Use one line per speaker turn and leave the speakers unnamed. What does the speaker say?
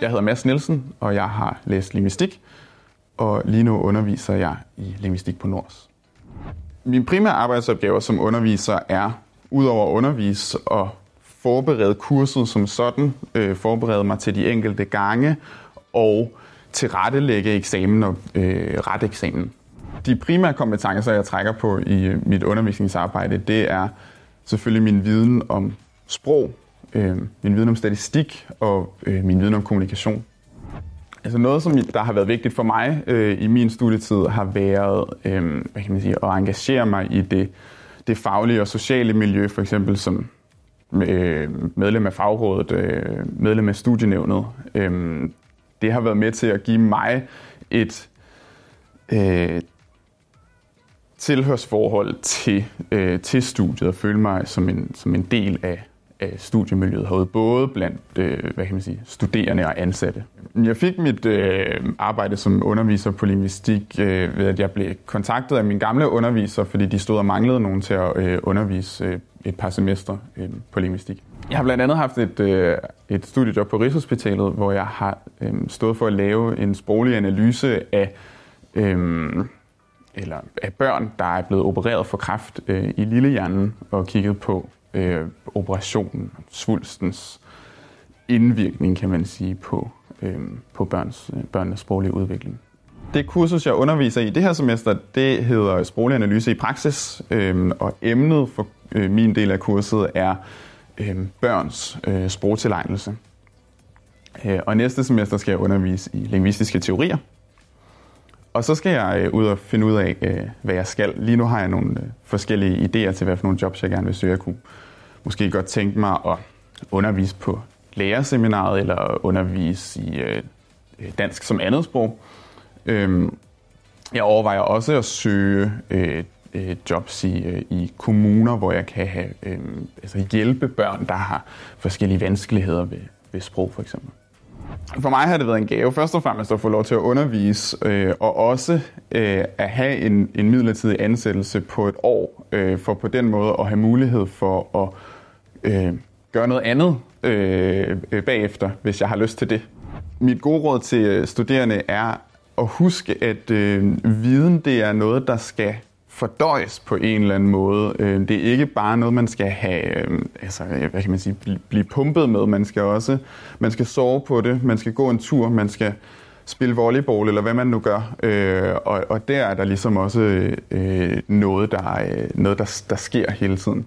Jeg hedder Mads Nielsen, og jeg har læst linguistik, og lige nu underviser jeg i linguistik på Nords. Min primære arbejdsopgaver som underviser er, udover at undervise og forberede kurset som sådan, øh, forberede mig til de enkelte gange og tilrettelægge eksamen og øh, ret eksamen. De primære kompetencer, jeg trækker på i øh, mit undervisningsarbejde, det er selvfølgelig min viden om sprog, øh, min viden om statistik og øh, min viden om kommunikation. Altså noget, som der har været vigtigt for mig øh, i min studietid, har været øh, hvad kan man sige, at engagere mig i det, det faglige og sociale miljø, for eksempel som øh, medlem af fagrådet, øh, medlem af studienævnet. Øh, det har været med til at give mig et øh, tilhørsforhold til, øh, til studiet og føle mig som en, som en del af, af studiemiljøet herude, både blandt øh, hvad kan man sige, studerende og ansatte. Jeg fik mit øh, arbejde som underviser på linguistik øh, ved, at jeg blev kontaktet af min gamle underviser, fordi de stod og manglede nogen til at øh, undervise øh, et par semestre øh, på linguistik. Jeg har blandt andet haft et, øh, et studiejob på Rigshospitalet, hvor jeg har øh, stået for at lave en sproglig analyse af øh, eller af børn, der er blevet opereret for kræft øh, i lillehjernen, og kigget på øh, operationen, svulstens indvirkning, kan man sige, på, øh, på børns, øh, børnenes sproglige udvikling. Det kursus, jeg underviser i det her semester, det hedder sproglig analyse i praksis, øh, og emnet for øh, min del af kurset er øh, børns øh, sprogtilegnelse. Øh, og næste semester skal jeg undervise i lingvistiske teorier, og så skal jeg øh, ud og finde ud af, øh, hvad jeg skal. Lige nu har jeg nogle øh, forskellige idéer til, hvad for nogle jobs jeg gerne vil søge. Jeg kunne måske godt tænke mig at undervise på lærerseminaret eller undervise i øh, øh dansk som andet sprog. Øhm, jeg overvejer også at søge øh, øh jobs i, øh, i kommuner, hvor jeg kan have, øh, altså hjælpe børn, der har forskellige vanskeligheder ved, ved sprog for eksempel. For mig har det været en gave først og fremmest at få lov til at undervise, øh, og også øh, at have en, en midlertidig ansættelse på et år, øh, for på den måde at have mulighed for at øh, gøre noget andet øh, øh, bagefter, hvis jeg har lyst til det. Mit gode råd til øh, studerende er at huske, at øh, viden det er noget, der skal fordøjes på en eller anden måde. Øh, det er ikke bare noget, man skal have, øh, altså, øh, hvad kan man sige, blive pumpet med. Man skal også, man skal sove på det, man skal gå en tur, man skal spille volleyball, eller hvad man nu gør. Øh, og, og der er der ligesom også noget, der, noget der, der sker hele tiden.